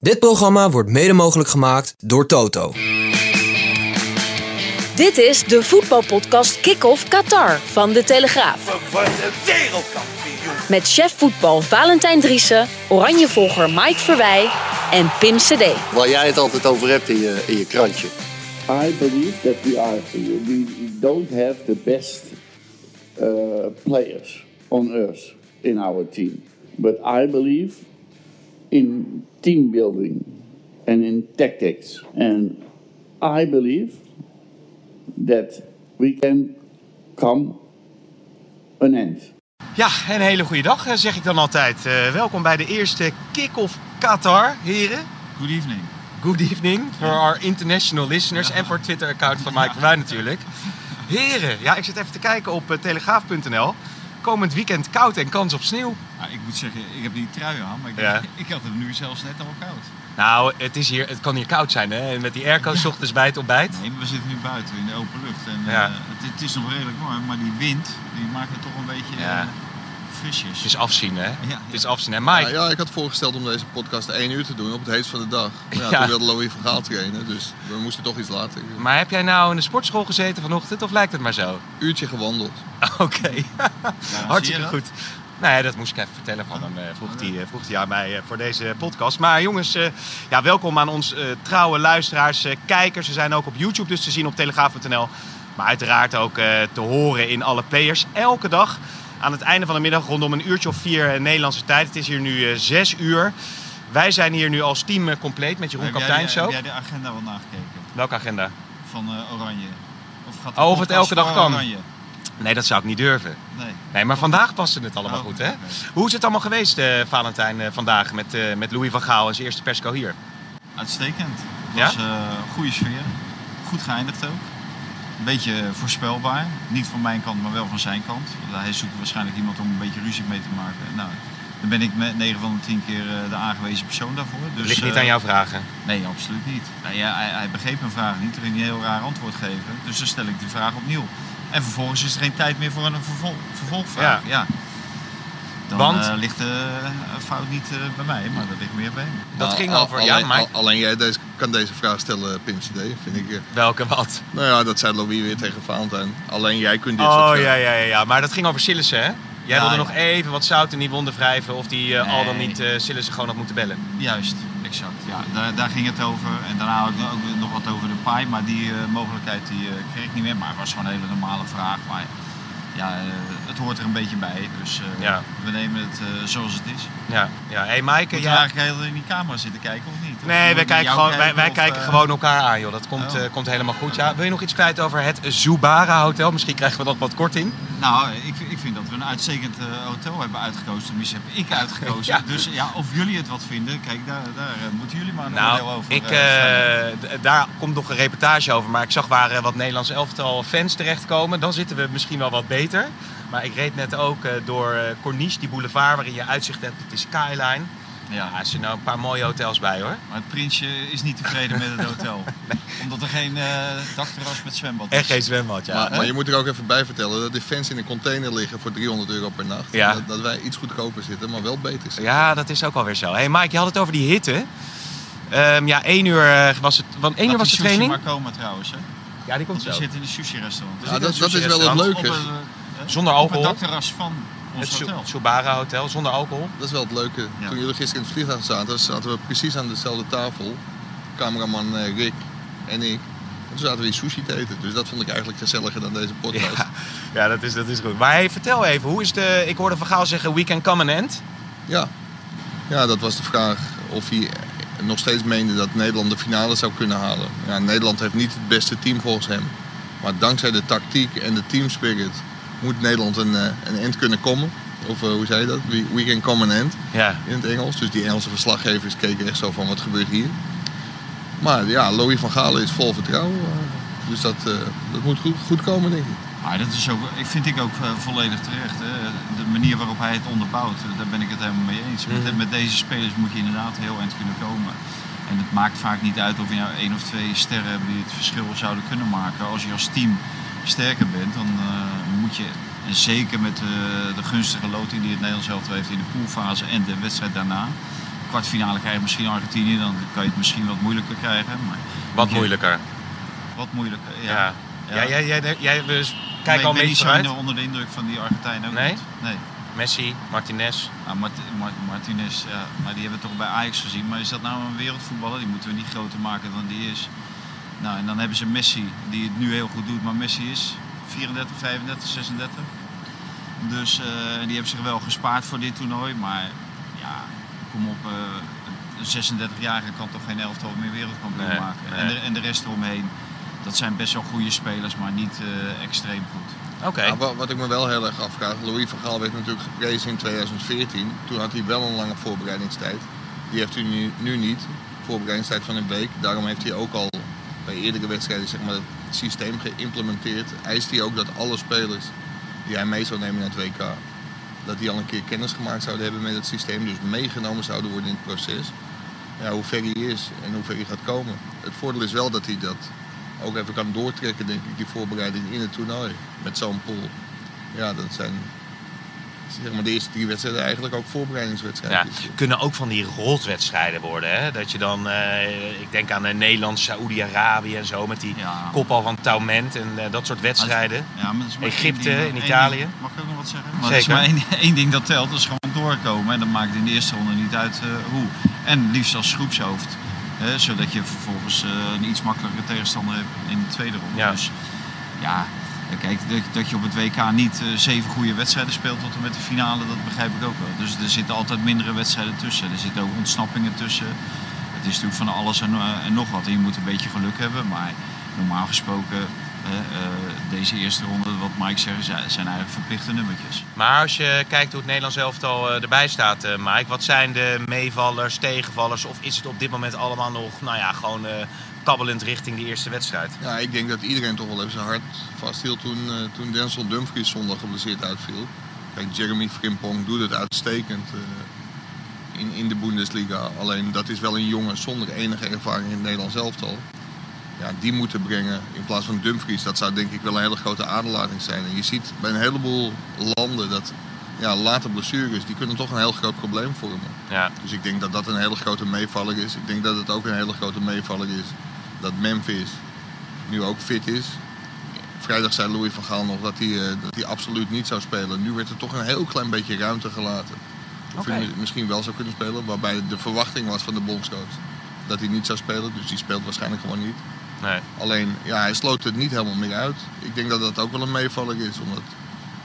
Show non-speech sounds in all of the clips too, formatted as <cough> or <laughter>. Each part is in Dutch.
Dit programma wordt mede mogelijk gemaakt door Toto. Dit is de voetbalpodcast Kick-Off Qatar van De Telegraaf. We worden wereldkampioen. Met chef voetbal Valentijn Driessen, oranjevolger Mike Verwij en Pim CD. Waar jij het altijd over hebt in je, in je krantje. I believe that we are we don't have the best uh, players on earth in our team, but I believe in team building and in tactics, and I believe that we can come an end. Ja, een hele goede dag eh, zeg ik dan altijd. Eh, welkom bij de eerste Kick-Off Qatar, heren. Good evening. Good evening for our international listeners en voor het Twitter-account van Mike Verwij natuurlijk. Heren, ja, ik zit even te kijken op eh, telegraaf.nl. Komend weekend koud en kans op sneeuw. Nou, ik moet zeggen, ik heb die trui aan, maar ik, Ja. <laughs> ik had het nu zelfs net al koud. Nou, het, is hier, het kan hier koud zijn, hè? En Met die airco 's ochtends bij het ontbijt. Nee, maar we zitten nu buiten in de open lucht en Ja. eh, het, het is nog redelijk warm, maar die wind die maakt het toch een beetje Ja. Frisjes. Het is afzien, hè? Ja. Het is afzien. En Ja, Mike, ja, ik had voorgesteld om deze podcast één uur te doen op het heetst van de dag. Maar ja, <laughs> Ja. toen wilde Louis van Gaal trainen, dus we moesten toch iets later. Een maar heb jij nou in de sportschool gezeten vanochtend of lijkt het maar zo? uurtje gewandeld. <laughs> Oké, zie <laughs> hartstikke je dat? goed. Nou ja, dat moest ik even vertellen van hem. eh, vroeg hij, eh, vroeg hij aan mij eh, voor deze podcast. Maar jongens, eh, ja, welkom aan ons eh, trouwe luisteraars, eh, kijkers. Ze zijn ook op YouTube dus te zien op telegraaf.nl. Maar uiteraard ook eh, te horen in alle players. Elke dag aan het einde van de middag rondom een uurtje of vier eh, Nederlandse tijd. Het is hier nu eh, zes uur. Wij zijn hier nu als team eh, compleet met Jeroen Kapteins die- heb jij de agenda wel nagekeken Welke agenda? van Oranje? Of gaat de Oh, of het elke dag kan. Oranje? Nee, dat zou ik niet durven. Nee. Nee, maar vandaag paste het allemaal Oh, goed, hè? Hoe is het allemaal geweest, Valentijn, vandaag met, met Louis van Gaal en zijn eerste persco hier? Uitstekend. Het Ja? was goede sfeer. Goed geëindigd ook. Een beetje voorspelbaar. Niet van mijn kant, maar wel van zijn kant. Hij zoekt waarschijnlijk iemand om een beetje ruzie mee te maken. Nou, dan ben ik met 9 van de 10 keer eh, de aangewezen persoon daarvoor. Dus, Ligt niet eh, aan jouw vragen. Nee, absoluut niet. Nou ja, hij, hij begreep mijn vraag niet. Toen ging hij een heel raar antwoord geven. Dus dan stel ik die vraag opnieuw. En vervolgens is er geen tijd meer voor een vervol vervolgvraag. Ja. Dan Want? eh, ligt de fout niet eh, bij mij, maar dat ligt meer bij hem. Dat Nou, ging al- over, ja, alleen, maar- al- alleen jij deze, kan deze vraag stellen, Pim CD, vind ik. eh. Welke wat? Nou ja, dat zei Louis weer tegen Valentijn. Alleen jij kunt dit soort Oh vragen. ja, ja, ja, ja. Maar dat ging over Sillissen, hè? Jij Ja, wilde ja. nog even wat zout in die wonden wrijven of die eh, al dan niet eh Sillissen gewoon had moeten bellen. Juist, exact. Ja, daar, daar ging het over. En daarna ook, ook nog wat over de paai, maar die eh, mogelijkheid die, eh, kreeg ik niet meer. Maar het was gewoon een hele normale vraag. Maar ja, eh, het hoort er een beetje bij. Dus eh, Ja. we nemen het eh, zoals het is. Ja, ja. Hey Maaike, Moet je ja. eigenlijk heel in die camera zitten kijken of niet? Nee, wij kijken, gewoon, wij, wij kijken eh, gewoon elkaar aan, joh. Dat komt, Oh. eh, komt helemaal goed. Ja, wil je nog iets kwijt over het Zubara Hotel? Misschien krijgen we dat wat korting. Nou, ik, ik vind dat we een uitstekend eh, hotel hebben uitgekozen. Tenminste, heb ik uitgekozen. <laughs> Ja. Dus ja, of jullie het wat vinden, kijk, daar, daar moeten jullie maar een Nou, oordeel over ik, daar komt nog een reportage over. Maar ik zag waar wat Nederlands elftal fans terechtkomen. Dan zitten we misschien wel wat beter. Maar ik reed net ook door Corniche, die boulevard waarin je uitzicht hebt op de skyline. Ja, er zijn nou een paar mooie hotels bij hoor. Maar het prinsje is niet tevreden met het hotel. <laughs> Omdat er geen eh dakterras met zwembad is. En geen zwembad, ja. Maar, maar je moet er ook even bij vertellen dat die fans in een container liggen voor 300 euro per nacht. Ja. Dat, dat wij iets goedkoper zitten, maar wel beter zitten. Ja, dat is ook alweer zo. hey Mike, je had het over die hitte. Ehm, ja, één uur eh, was het. Want één Laat uur was de die sushi training. maar komen trouwens. Hè. Ja, die komt Want zo. we zitten in een sushi-restaurant. Ja, dat, dat is wel het restaurant. leuke. Op eh, Zonder Op alcohol. het dakterras van Het hotel. Subara Hotel, zonder alcohol. Dat is wel het leuke. Ja. Toen jullie gisteren in het vliegtuig zaten, zaten we precies aan dezelfde tafel. Cameraman eh, Rick en ik. En toen zaten we sushi te eten. Dus dat vond ik eigenlijk gezelliger dan deze podcast. Ja, ja dat, is, dat is goed. Maar hey, vertel even, hoe is de. Ik hoorde Van Gaal zeggen: We can come an end. Ja. ja, dat was de vraag of hij nog steeds meende dat Nederland de finale zou kunnen halen. Ja, Nederland heeft niet het beste team volgens hem. Maar dankzij de tactiek en de teamspirit moet Nederland een, eh, een end kunnen komen. Of eh, hoe zei je dat? We, we can come an end Ja. in het Engels. Dus die Engelse verslaggevers keken echt zo van wat gebeurt hier. Maar ja, Louis van Gaal is vol vertrouwen. eh, Dus dat, dat moet goed, goed komen denk ik. Maar dat is ook, ik vind ik ook volledig terecht. Hè. De manier waarop hij het onderbouwt, daar ben ik het helemaal mee eens. Met, Mhm. met deze spelers moet je inderdaad heel eind kunnen komen. En het maakt vaak niet uit of je nou één of twee sterren hebt die het verschil zouden kunnen maken. Als je als team sterker bent, dan moet je, en zeker met eh, de gunstige loting die het Nederlands elftal heeft in de poolfase en de wedstrijd daarna, kwartfinale krijg je misschien Argentinië, dan kan je het misschien wat moeilijker krijgen. Maar Wat je- moeilijker. Wat moeilijker, ja. Ja. Ja, jij, jij, jij, dus kijk al zo vooruit. onder de indruk van die Argentijnen ook Nee? niet. Nee. Messi, Martinez. Ah, Mart- Mart- Martinez, ja, maar die hebben we toch bij Ajax gezien. Maar is dat nou een wereldvoetballer? Die moeten we niet groter maken dan die is. Nou, en dan hebben ze Messi, die het nu heel goed doet. Maar Messi is 34, 35, 36. Dus eh, die hebben zich wel gespaard voor dit toernooi. Maar ja, kom op, eh, een 36-jarige kan toch geen elftal meer wereldkampioen Nee, maken. nee. En, de, en de rest eromheen, dat zijn best wel goede spelers, maar niet eh, extreem goed. Oké. Nou, wa- wat ik me wel heel erg afvraag, Louis van Gaal werd natuurlijk geprezen in 2014. Toen had hij wel een lange voorbereidingstijd. Die heeft hij nu, nu niet. Voorbereidingstijd van een week. Daarom heeft hij ook al bij eerdere wedstrijden zeg maar, het systeem geïmplementeerd. Eist hij ook dat alle spelers die hij mee zou nemen naar het WK, dat die al een keer kennis gemaakt zouden hebben met het systeem. Dus meegenomen zouden worden in het proces. Ja, hoe ver hij is en hoe ver hij gaat komen. Het voordeel is wel dat hij dat ook even kan doortrekken, denk ik, die voorbereiding in het toernooi. Met zo'n pool. Ja, dat zijn zeg maar, de eerste drie wedstrijden eigenlijk ook Ja, voorbereidingswedstrijden. kunnen ook van die rotwedstrijden worden. Hè? Dat je dan, eh, ik denk aan eh, Nederland, Saoedi-Arabië en zo, met die Ja. kopbal van Taument en eh, dat soort wedstrijden. Ja, maar dat is maar Egypte, ding- in Italië. ding- mag ik ook nog wat zeggen? Maar Zeker. er is maar één, <laughs> één ding dat telt, dat is gewoon doorkomen. En dat maakt in de eerste ronde niet uit eh, hoe. En liefst als groepshoofd. Hè, zodat je vervolgens eh, een iets makkelijker tegenstander hebt in de tweede ronde. Ja. Dus ja, kijk, dat, je op het WK niet eh, zeven goede wedstrijden speelt tot en met de finale, dat begrijp ik ook wel. Dus er zitten altijd mindere wedstrijden tussen. Er zitten ook ontsnappingen tussen. Het is natuurlijk van alles en, eh, nog wat. Je moet een beetje geluk hebben. Maar normaal gesproken, eh, deze eerste ronde, wat Mike zegt, zijn eigenlijk verplichte nummertjes. Maar als je kijkt hoe het Nederlands elftal erbij staat, Mike, wat zijn de meevallers, tegenvallers? Of is het op dit moment allemaal nog, nou ja, gewoon kabbelend richting die eerste wedstrijd? Ja, ik denk dat iedereen toch wel even zijn hart vasthield toen, eh, toen Denzel Dumfries zondag geblesseerd uitviel. Kijk, Jeremy Frimpong doet het uitstekend eh, in, in de Bundesliga. Alleen dat is wel een jongen zonder enige ervaring in het Nederlands elftal. Ja, die moeten brengen in plaats van Dumfries. Dat zou denk ik wel een hele grote aderlating zijn. En je ziet bij een heleboel landen dat ja, late blessures, die kunnen toch een heel groot probleem vormen. Ja, Dus ik denk dat dat een hele grote meevaller is. Ik denk dat het ook een hele grote meevaller is dat Memphis nu ook fit is. Vrijdag zei Louis van Gaal nog dat hij, eh, dat hij absoluut niet zou spelen. Nu werd er toch een heel klein beetje ruimte gelaten. Of hij mi- misschien wel zou kunnen spelen, waarbij de verwachting was van de bondscoach dat hij niet zou spelen. Dus die speelt waarschijnlijk gewoon niet. nee. Alleen, ja, hij sloot het niet helemaal meer uit. Ik denk dat dat ook wel een meevaller is, omdat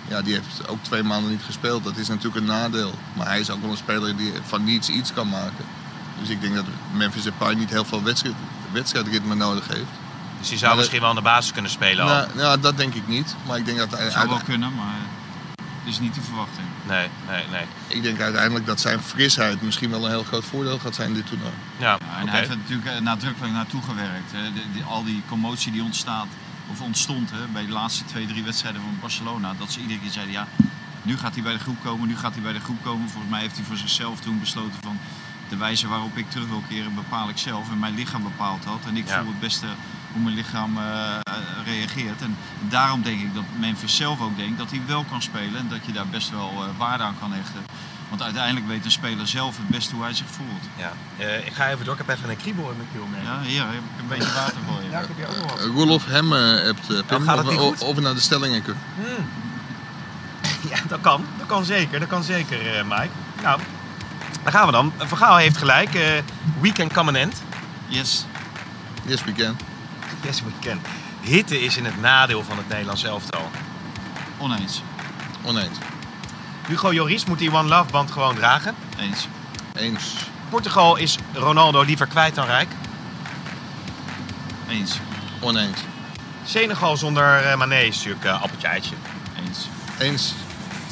ja, die heeft ook twee maanden niet gespeeld. Dat is natuurlijk een nadeel. Maar hij is ook wel een speler die van niets iets kan maken. Dus ik denk dat Memphis Depay niet heel veel wedstrijd, wedstrijdritme nodig heeft. Dus die zou Maar misschien wel aan de basis kunnen spelen al. Nou, dat denk ik niet. Maar ik denk dat hij Dat zou wel kunnen, maar het is niet de verwachting. Nee, nee, nee. ik denk uiteindelijk dat zijn frisheid misschien wel een heel groot voordeel gaat zijn in dit toernooi. Ja, Ja, en hij heeft er natuurlijk eh, nadrukkelijk naartoe gewerkt. Hè. De- die- al die commotie die ontstaat, of ontstond hè, bij de laatste twee, drie wedstrijden van Barcelona. Dat ze iedere keer zeiden, ja, nu gaat hij bij de groep komen, nu gaat hij bij de groep komen. Volgens mij heeft hij voor zichzelf toen besloten van... De wijze waarop ik terug wil keren bepaal ik zelf en mijn lichaam bepaalt dat. En ik Ja. voel het beste hoe mijn lichaam eh, reageert. En daarom denk ik dat Memphis zelf ook denkt dat hij wel kan spelen. En dat je daar best wel eh, waarde aan kan hechten. Want uiteindelijk weet een speler zelf het beste hoe hij zich voelt. Ja. Eh, ik ga even door. Ik heb even een kriebel in mijn keel mee. Ja, hier heb ik een beetje water voor je. Ja, ik heb hier ook nog wat. Uh, Roelof Hem eh, hebt uh, Pim, of, of we naar de stellingen kunnen. <laughs> Ja, dat kan. Dat kan zeker. Dat kan zeker, eh, Mike. Nou, daar gaan we dan. Van Gaal heeft gelijk. eh weekend come an end. Yes. Yes, we can. Yes, we can. Hitte is in het nadeel van het Nederlands elftal. Oneens. Oneens. Hugo Joris moet die One Love band gewoon dragen. Eens. Eens. Portugal is Ronaldo liever kwijt dan rijk. Eens. Oneens. Senegal zonder eh, Mané is natuurlijk eh, appeltje eitje. Eens. Eens.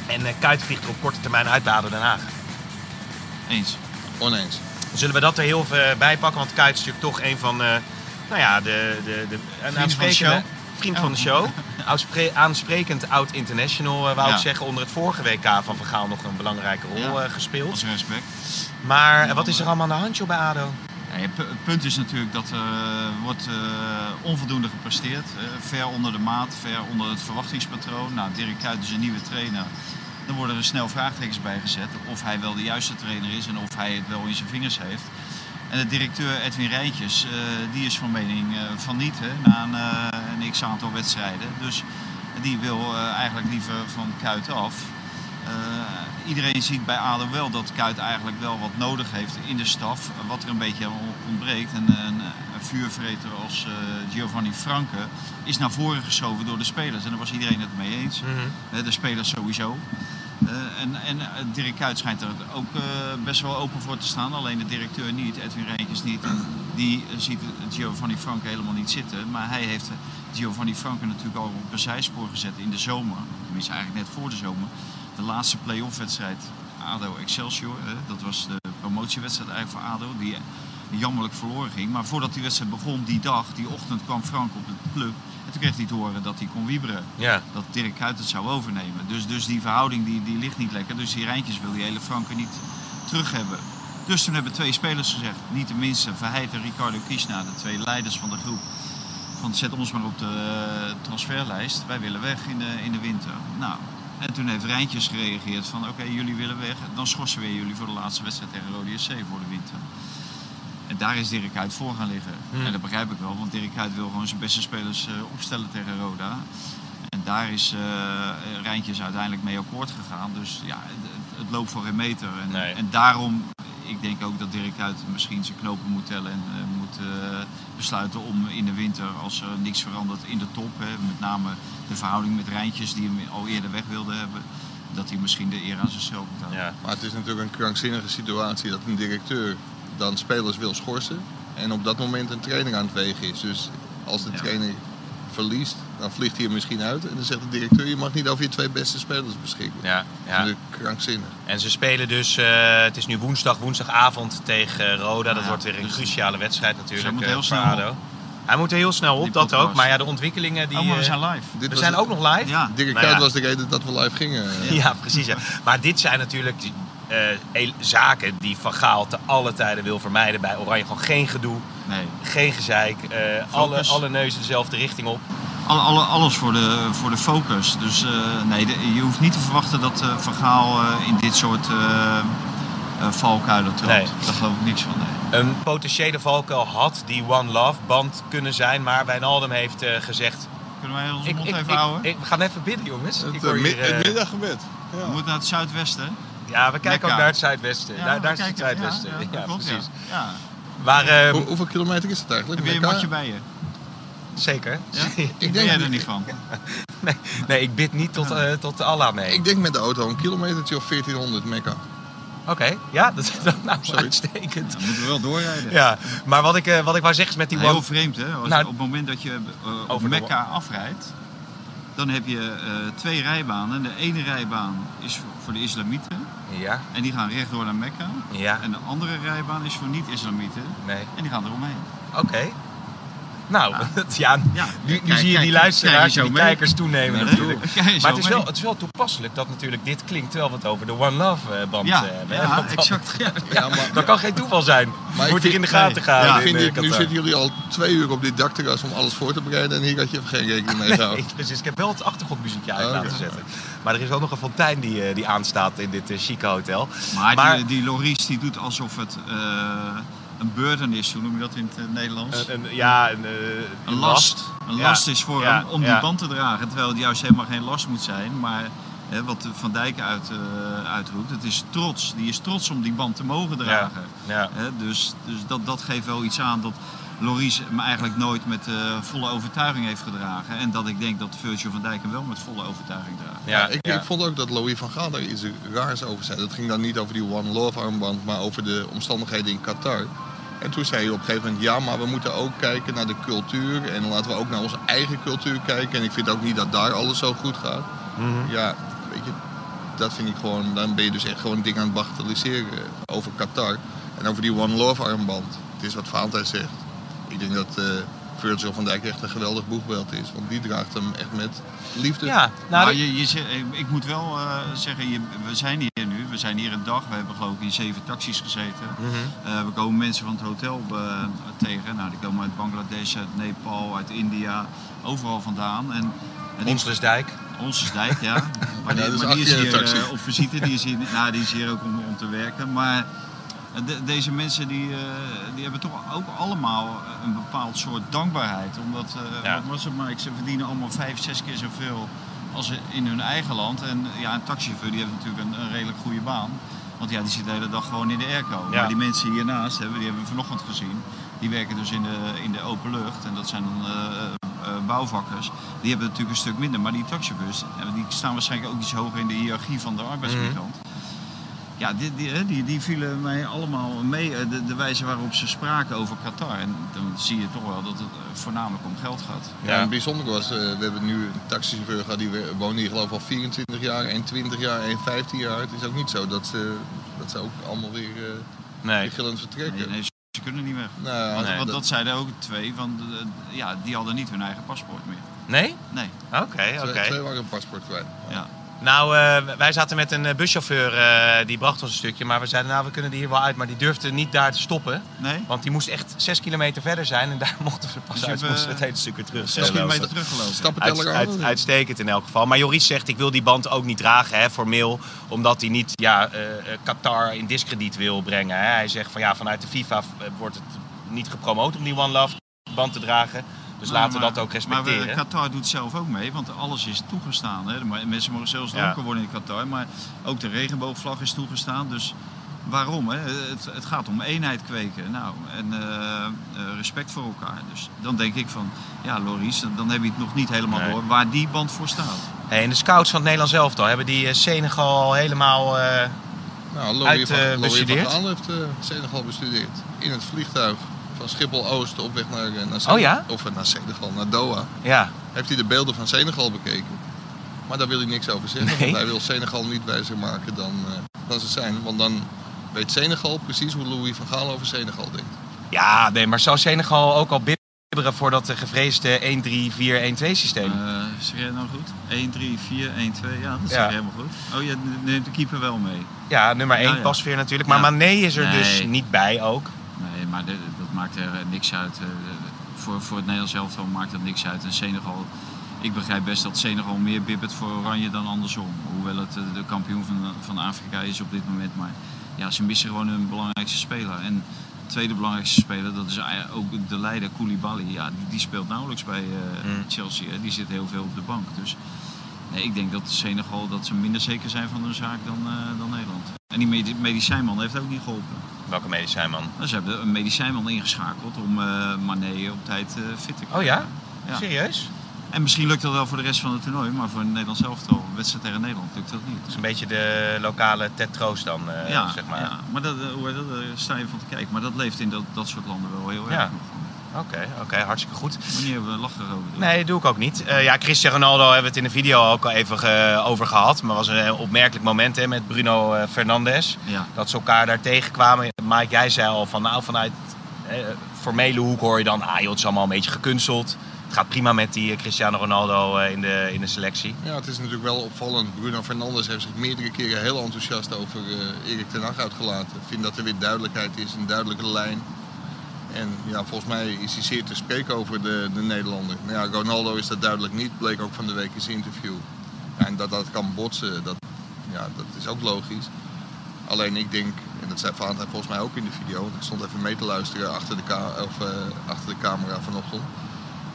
En eh Kuit vliegt er op korte termijn uit ADO Den Haag. Eens. Oneens. Zullen we dat er heel even bij pakken? Want Kuit is natuurlijk toch een van eh, nou ja, de, de, de, een van de aansprekende- show? Vriend van de show. Aansprekend oud-international, eh, wou Ja. ik zeggen. Onder het vorige WK van Van Gaal nog een belangrijke rol Ja. eh, gespeeld. Als respect. Maar wat is er allemaal aan de hand joh, bij ADO? Het punt is natuurlijk dat er wordt onvoldoende gepresteerd. ver onder de maat, ver onder het verwachtingspatroon. Nou, Dirk Kuyt is een nieuwe trainer. Dan worden er snel vraagtekens bij gezet of hij wel de juiste trainer is en of hij het wel in zijn vingers heeft. En de directeur Edwin Rijntjes, eh, die is van mening eh, van niet, hè, na een, eh, een x-aantal wedstrijden. Dus die wil eigenlijk liever van Kuit af. Iedereen ziet bij ADO wel dat Kuit eigenlijk wel wat nodig heeft in de staf. Wat er een beetje ontbreekt. En een vuurvreter als eh, Giovanni Franke is naar voren geschoven door de spelers. En daar was iedereen het mee eens. Eh, De spelers sowieso. Eh, en, en eh, Dirk Kuyt schijnt er ook best wel open voor te staan. Alleen de directeur niet, Edwin Reentjes niet. Die ziet Giovanni Franke helemaal niet zitten. Maar hij heeft Giovanni Franke natuurlijk al op een zijspoor gezet in de zomer. Tenminste eigenlijk net voor de zomer. De laatste play-off wedstrijd ADO Excelsior. dat was de promotiewedstrijd eigenlijk voor ADO. Die jammerlijk verloren ging. Maar voordat die wedstrijd begon, die dag, die ochtend kwam Frank op de club. En toen kreeg hij te horen dat hij kon wieberen Ja. dat Dirk Kuyt het zou overnemen. Dus, dus die verhouding die, die ligt niet lekker. Dus die Rijntjes wil die hele Franke niet terug hebben. Dus toen hebben twee spelers gezegd, niet de minste, Verheid en Ricardo Kiesna, de twee leiders van de groep. Van zet ons maar op de eh, transferlijst, wij willen weg in de, in de winter. Nou, en toen heeft Rijntjes gereageerd van oké, jullie willen weg, dan schorsen we jullie voor de laatste wedstrijd tegen Rode SC voor de winter. En daar is Dirk Kuyt voor gaan liggen. En dat begrijp ik wel, want Dirk Kuyt wil gewoon zijn beste spelers eh, opstellen tegen Roda. En daar is eh Rijntjes uiteindelijk mee akkoord gegaan. Dus ja, het, het loopt voor geen meter. En, Nee. en daarom, ik denk ook dat Dirk Kuyt misschien zijn knopen moet tellen en eh, moet besluiten om in de winter, als er niks verandert in de top, hè, met name de verhouding met Rijntjes die hem al eerder weg wilde hebben, dat hij misschien de eer aan zichzelf moet houden. Ja. Maar het is natuurlijk een krankzinnige situatie dat een directeur dan spelers wil schorsen. En op dat moment een trainer aan het wegen is. Dus als de Ja. trainer verliest, dan vliegt hij er misschien uit. En dan zegt de directeur, je mag niet over je twee beste spelers beschikken. Ja, Dat is ja. natuurlijk krankzinnig. En ze spelen dus, eh, het is nu woensdag, woensdagavond tegen Roda. Dat wordt weer een dus- cruciale wedstrijd natuurlijk hij moet eh, heel snel ADO. Hij moet er heel snel op, Die dat ook. Maar ja, de ontwikkelingen die... Oh, maar we eh, zijn live. Dit we was zijn het- ook nog live. Ja. Dirk Nou Kuyt ja. was de reden dat we live gingen. Ja, precies. Ja. Maar dit zijn natuurlijk eh, zaken die Van Gaal te alle tijden wil vermijden bij Oranje. Gewoon geen gedoe, Nee. geen gezeik. eh, alle, alle neuzen dezelfde richting op. Alle, alle, alles voor de, voor de focus. Dus eh, nee, de- je hoeft niet te verwachten dat eh Van Gaal eh, in dit soort eh eh, valkuilen trapt. Nee. Daar geloof ik niks van. Nee. Een potentiële valkuil had die One Love band kunnen zijn. Maar Wijnaldum heeft eh, gezegd... Kunnen wij onze Ik, mond ik, even ik, houden? ik- we gaan even bidden jongens. Het, Ik hoor hier, het middaggebed. We Ja. moeten naar het zuidwesten. Ja, we kijken Mekka. ook naar het zuidwesten. Ja, daar daar is het zuidwesten. Ja, Ja, klopt, precies. Ja. Ja. Maar ehm, Hoe- hoeveel kilometer is het eigenlijk? Heb je een matje bij je? zeker. Ja? <laughs> Ik ben denk, jij er niet van? <laughs> Nee, nee, ik bid niet tot, eh, tot Allah, nee. ik denk met de auto een kilometertje of 1400 Mekka. Oké, ja, dat is nou Zoiets. uitstekend. Dan moeten we wel doorrijden. Ja, maar wat ik, eh, wat ik wou zeggen is met die Heel one... vreemd hè, Als Nou, op het moment dat je eh, over Mekka afrijdt, dan heb je eh, twee rijbanen. De ene rijbaan is voor- de islamieten Ja, en die gaan rechtdoor naar Mekka. ja, En de andere rijbaan is voor niet-islamieten nee. en die gaan eromheen. Oké. Nou, <laughs> ja, Ja, nu, nu kijk, zie je kijk, die kijk luisteraars, zo die mee. kijkers toenemen natuurlijk. dat- Maar het is, wel, het is wel toepasselijk dat natuurlijk dit klinkt terwijl we het over de One Love eh, band Ja, eh, hebben. ja, dan- exact. <laughs> Ja. Ja, maar, Dat kan geen toeval zijn. Maar ik Moet hier in de gaten nee. gaan. Ik vind dit, nu zitten jullie al twee uur op dit dakterras om alles voor te bereiden en hier had je even geen rekening mee gehouden. <laughs> Nee, precies. Ik heb wel het achtergrondmuziekje uit Oh, laten zetten. Maar er is ook nog een fontein die, eh, die aanstaat in dit chique hotel. Maar, Maar- die, die Loris die doet alsof het eh, een burden is, hoe noem je dat in het eh, Nederlands? Een, een- ja, een, eh, Een last. Een Ja, last is voor ja, hem om ja. die band te dragen. Terwijl het juist helemaal geen last moet zijn. Maar hè, wat Van Dijk uit, eh, uitroept, het is trots. Die is trots om die band te mogen dragen. Ja. Hè, dus dus dat, dat geeft wel iets aan dat Loris hem eigenlijk nooit met eh, volle overtuiging heeft gedragen. En dat ik denk dat Virgil van Dijk hem wel met volle overtuiging draagt. Ja, ik, ik vond ook dat Louis van Gaal daar iets raars over zei. Dat ging dan niet over die One Love armband, maar over de omstandigheden in Qatar. En toen zei hij op een gegeven moment, ja, maar we moeten ook kijken naar de cultuur. En laten we ook naar onze eigen cultuur kijken. En ik vind ook niet dat daar alles zo goed gaat. Mhm. Ja, weet je, dat vind ik gewoon, dan ben je dus echt gewoon dingen aan het bagatelliseren over Qatar. En over die One Love armband. Het is wat Valentijn zegt. Ik denk dat eh Virgil van Dijk echt een geweldig boegbeeld is. Want die draagt hem echt met liefde. Ja, nou, maar je, je, ik moet wel eh, zeggen, je, we zijn hier nu, we zijn hier een dag. We hebben geloof ik in zeven taxis gezeten. Mhm. Eh, we komen mensen van het hotel eh, tegen. Nou, die komen uit Bangladesh, uit Nepal, uit India, overal vandaan. En, en Onslersdijk. Onsensdijk, ja. <laughs> Maar die, Ja, dat is maar die is hier op visite, die is hier, nou, die is hier ook om, om te werken. Maar de- deze mensen die, eh, die hebben toch ook allemaal een bepaald soort dankbaarheid. Omdat, eh, Ja. wat was het maar, ze verdienen allemaal vijf, zes keer zoveel als in hun eigen land. En ja, een taxichauffeur die heeft natuurlijk een, een redelijk goede baan. Want ja, die zit de hele dag gewoon in de airco. Ja. Maar die mensen hiernaast, hebben, die hebben we vanochtend gezien. Die werken dus in de, in de open lucht. En dat zijn dan eh, bouwvakkers. Die hebben natuurlijk een stuk minder. Maar die eh, die staan waarschijnlijk ook iets hoger in de hiërarchie van de arbeidsmigrant. Ja, die, die, hè, die, die vielen mij allemaal mee. eh, De, de wijze waarop ze spraken over Qatar. En dan zie je toch wel dat het eh, voornamelijk om geld gaat. Ja, en het bijzondere was, eh, we hebben nu een taxichauffeur gehad, die woont hier geloof ik al 24 jaar, en 20 jaar, en 15 jaar. Het is ook niet zo dat ze, dat ze ook allemaal weer, eh Nee. vertrekken. Nee, nee, ze kunnen niet weg. Nou, Want, Nee. want dat- dat zeiden ook twee, van, de- de- ja, die hadden niet hun eigen paspoort meer. Nee? Nee, Oké, oké. twee, twee waren een paspoort kwijt. ja. Nou, eh, wij zaten met een eh, buschauffeur, eh, die bracht ons een stukje. Maar we zeiden, nou, we kunnen er hier wel uit. Maar die durfde niet daar te stoppen. Nee? Want die moest echt zes kilometer verder zijn. En daar <laughs> mochten we pas Dus uit. moesten we het hele stuk weer terug. Zes kilometer lopen. teruggelopen. Stappen Uit, uit- uitstekend in elk geval. Maar Joris zegt, ik wil die band ook niet dragen, hè, formeel. Omdat hij niet ja, Qatar in discrediet wil brengen. Hè. Hij zegt van ja, vanuit de FIFA wordt het niet gepromoot om die One Love band te dragen. Dus Maar- laten we maar- dat ook Maar respecteren. we- Qatar doet zelf ook mee, want alles is toegestaan. Hè. Maar Mensen mogen zelfs Ja. dronken worden in Qatar, maar ook de regenboogvlag is toegestaan. Dus waarom? Hè? Het, het gaat om eenheid kweken nou, en eh, eh, respect voor elkaar. Dus dan denk ik van, ja Loris, dan heb je het nog niet helemaal Nee. door waar die band voor staat. Hey, en de scouts van het Nederlands elftal hebben die eh, Senegal al helemaal... eh, Nou, Louis Uit, van, eh, bestudeerd? Gaal heeft eh, Senegal bestudeerd. In het vliegtuig van Schiphol-Oost op weg naar, eh, naar Senegal. Oh ja? Of eh, naar Senegal, naar Doha. ja, Heeft hij de beelden van Senegal bekeken. Maar daar wil hij niks over zeggen. Nee. Want hij wil Senegal niet wijzer maken dan, eh, dan ze zijn. Want dan weet Senegal precies hoe Louis van Gaal over Senegal denkt. ja, nee, maar zou Senegal ook al bibberen voor dat gevreesde 1-3-4-1-2 systeem? Eh, zeg jij nou goed? 1, 3, 4, 1, 2, ja, dat Ja. je helemaal goed. Oh, je neemt de keeper wel mee. ja, nummer 1 Ja, ja. Pasveer natuurlijk. Maar Ja. Mané is er dus niet bij ook. Nee, maar de- maakt er eh, niks uit. Eh, voor, voor het Nederlands elftal maakt dat niks uit. En Senegal, ik begrijp best dat Senegal meer bibbert voor Oranje dan andersom. Hoewel het eh, de kampioen van, van Afrika is op dit moment. Maar ja, ze missen gewoon hun belangrijkste speler. En de tweede belangrijkste speler, dat is ook de leider Koulibaly. Ja, die, die speelt nauwelijks bij eh, Mm. Chelsea. Hè. Die zit heel veel op de bank. Dus nee, ik denk dat Senegal dat ze minder zeker zijn van hun zaak dan, dan Nederland. En die medi- medicijnman heeft ook niet geholpen. Welke medicijn man? Nou, Ze hebben een medicijnman ingeschakeld om eh Mané op tijd eh, fit te krijgen. Oh ja? Ja. Serieus? En misschien lukt dat wel voor de rest van het toernooi, maar voor het Nederlands elftal, wedstrijd tegen Nederland, lukt dat niet. Dat is een beetje de lokale Ted Troost dan, eh, ja, zeg maar. ja, maar dat, hoe heet dat, sta je van te kijken. Maar dat leeft in dat, dat soort landen wel heel erg Ja. nog. Oké, oké, hartstikke goed. Wanneer hebben we lachen over? Nee, dat doe ik ook niet. Eh, ja, Cristiano Ronaldo hebben we het in de video ook al even ge- over gehad. Maar het was een opmerkelijk moment hè, met Bruno Fernandes. Ja. Dat ze elkaar daar tegenkwamen. Mike, jij zei al van nou vanuit eh, formele hoek hoor je dan... Ah joh, het is allemaal een beetje gekunsteld. Het gaat prima met die eh, Cristiano Ronaldo eh, in, de, in de selectie. Ja, het is natuurlijk wel opvallend. Bruno Fernandes heeft zich meerdere keren heel enthousiast over eh, Erik ten Hag uitgelaten. Ik vind dat er weer duidelijkheid is, een duidelijke lijn. En ja, volgens mij is hij zeer te spreken over de, de Nederlander. Nou ja, Ronaldo is dat duidelijk niet, bleek ook van de week in zijn interview. En dat dat kan botsen, dat, ja, dat is ook logisch. Alleen ik denk, en dat zei Valentijn volgens mij ook in de video, want ik stond even mee te luisteren achter de, ka- of, eh, achter de camera vanochtend.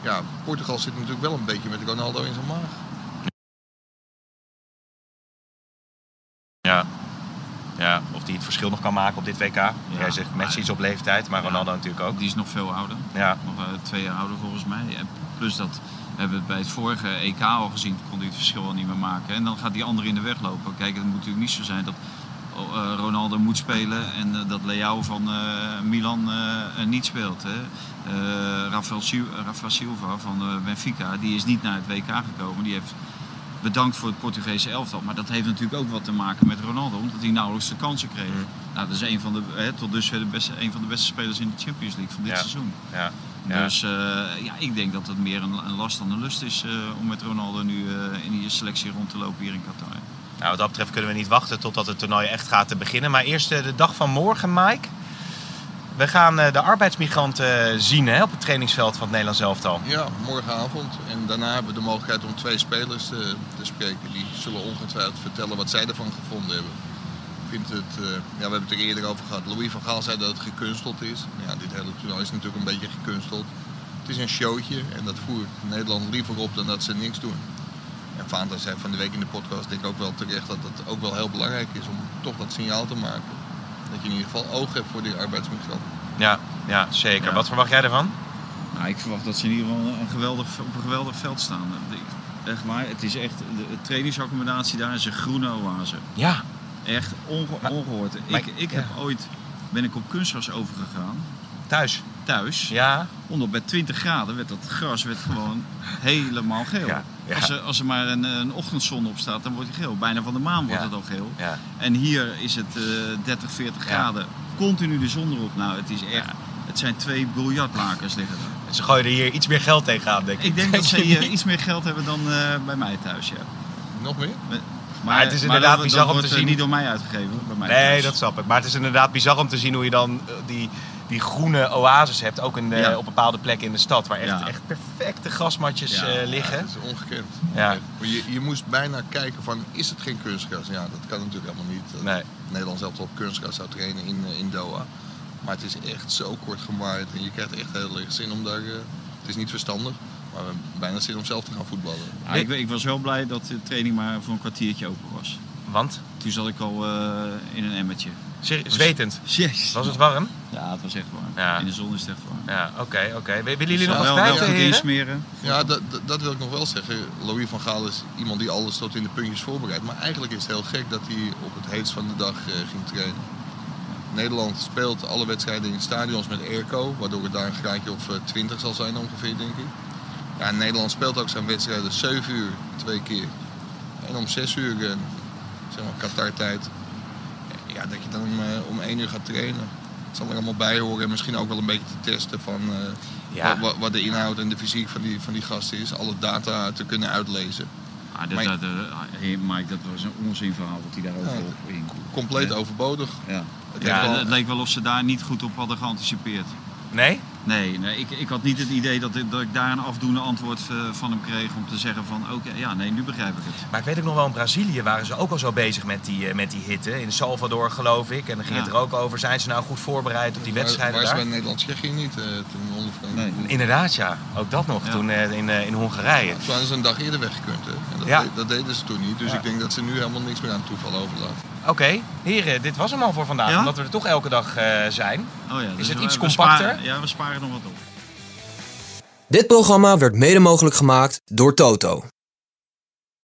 Ja, Portugal zit natuurlijk wel een beetje met Ronaldo in zijn maag. Ja. ja. Of die het verschil nog kan maken op dit WK. jij zegt Messi is op leeftijd, maar Ronaldo natuurlijk ook. Die is nog veel ouder. Ja. Nog eh, twee jaar ouder volgens mij. En plus dat we hebben het bij het vorige EK al gezien, kon hij het verschil al niet meer maken. En dan gaat die andere in de weg lopen. Kijk, het moet natuurlijk niet zo zijn dat Ronaldo moet spelen en eh, dat Leao van eh, Milan eh, niet speelt. Hè. Eh, Rafael, Sil- Rafa Silva van eh, Benfica, die is niet naar het WK gekomen. Die heeft bedankt voor het Portugese elftal. Maar dat heeft natuurlijk ook wat te maken met Ronaldo, omdat hij nauwelijks de kansen kreeg. Nou, dat is een van de, hè, tot dusver de beste, een van de beste spelers in de Champions League van dit Ja. seizoen. Ja. Ja. Dus eh, ja, ik denk dat het meer een, een last dan een lust is eh, om met Ronaldo nu eh, in die selectie rond te lopen hier in Qatar. Nou, wat dat betreft kunnen we niet wachten totdat het toernooi echt gaat te beginnen. Maar eerst eh, de dag van morgen, Mike. We gaan eh, de arbeidsmigranten eh, zien op het trainingsveld van het Nederlands elftal. Ja, morgenavond. En daarna hebben we de mogelijkheid om twee spelers te, te spreken. Die zullen ongetwijfeld vertellen wat zij ervan gevonden hebben. Ik het, ja, we hebben het er eerder over gehad. Louis van Gaal zei dat het gekunsteld is. Ja, dit hele toernooi is natuurlijk een beetje gekunsteld. Het is een showtje en dat voert Nederland liever op dan dat ze niks doen. En Vaanta zei van de week in de podcast, denk ik ook wel terecht, dat het ook wel heel belangrijk is om toch dat signaal te maken. Dat je in ieder geval oog hebt voor die arbeidsmigranten. Ja, ja zeker. Ja. Wat verwacht jij ervan? Nou, ik verwacht dat ze in ieder geval een geweldig, op een geweldig veld staan. Echt waar, het is echt, de trainingsaccommodatie daar is een groene oase. Ja. Echt onge- Maar- ongehoord. maar ik ik- ik ja. heb ooit, ben ik op kunstgras overgegaan, Thuis. thuis. Ja. Omdat bij 20 graden werd dat gras werd gewoon helemaal geel. Ja, ja. Als, er, als er maar een, een ochtendzon op staat, dan wordt hij geel. Bijna van de maan wordt Ja. het al geel. Ja. En hier is het eh 30, 40 Ja. graden. Continu de zon erop. Nou, het is echt... Het zijn twee biljartlakens liggen er. Ze gooien er hier iets meer geld tegenaan, denk ik. Ik denk dat ze <laughs> hier iets meer geld hebben dan eh, bij mij thuis, ja. Nog meer? Maar, het is inderdaad dat, bizar dat om te eh, zien. niet door mij uitgegeven, bij mij Nee, thuis. dat snap ik. Maar het is inderdaad bizar om te zien hoe je dan eh, die, die groene oases hebt. Ook in de, Ja. op bepaalde plekken in de stad. Waar echt, Ja. echt perfecte grasmatjes Ja, eh, Ja, liggen. het is ongekend. Ja. Je, je moest bijna kijken van, is het geen kunstgras? Ja, dat kan natuurlijk helemaal niet. Dat Nee. Nederland zelf op kunstgras zou trainen in, eh, in Doha. Maar het is echt zo kort gemaaid en je krijgt echt heel erg zin om daar... eh, het is niet verstandig, maar we hebben bijna zin om zelf te gaan voetballen. Ah, ik, ik was wel blij dat de training maar voor een kwartiertje open was. Want? Toen zat ik al eh, in een emmertje. Zwetend. Jezus. Was het warm? Ja, het was echt warm. Ja. In de zon is het echt warm. Ja, oké, oké. Willen jullie nog wel, wat wel kwijt, insmeren. Ja, dat, wil ik nog wel zeggen. Louis van Gaal is iemand die alles tot in de puntjes voorbereidt. Maar eigenlijk is het heel gek dat hij op het heetst van de dag eh, ging trainen. Nederland speelt alle wedstrijden in stadions met airco, waardoor het daar een graadje of eh, 20 zal zijn ongeveer, denk ik. Ja, Nederland speelt ook zijn wedstrijden 7 uur twee keer. En om 6 uur, eh, zeg maar Qatar-tijd, ja, dat je dan om, eh, om 1 uur gaat trainen. Het zal er allemaal bij horen en misschien ook wel een beetje te testen van eh, Ja. wat, wat de inhoud en de fysiek van die, van die gasten is. Alle data te kunnen uitlezen. Ah, dat, Maar- dat, eh, hey, Mike, dat was een onzinverhaal wat hij daarover Ja. op ging. Compleet Ja. overbodig. Ja. Het Ja, wel- het leek wel of ze daar niet goed op hadden geanticipeerd. Nee? Nee, nee ik, ik had niet het idee dat ik, dat ik daar een afdoende antwoord eh, van hem kreeg om te zeggen van oké, ja nee, nu begrijp ik het. Maar ik weet ook nog wel, in Brazilië waren ze ook al zo bezig met die, eh, met die hitte. In Salvador geloof ik. En dan ging Ja. het er ook over, zijn ze nou goed voorbereid op die wedstrijden Waar is daar? bij Nederland-Tsjechië niet eh, toen? Nee. Inderdaad, ja. Ook dat nog, Ja. toen eh, in, eh, in Hongarije. Toen hadden ze een dag eerder weggekund. Hè? En dat, Ja. de- dat deden ze toen niet. Dus Ja. ik denk dat ze nu helemaal niks meer aan het toeval overlaten. Oké, heren, dit was hem al voor vandaag. Ja? Omdat we er toch elke dag eh, zijn. Oh ja, dus het we- iets we compacter? sparen- ja, we sparen nog wat op. Dit programma werd mede mogelijk gemaakt door Toto.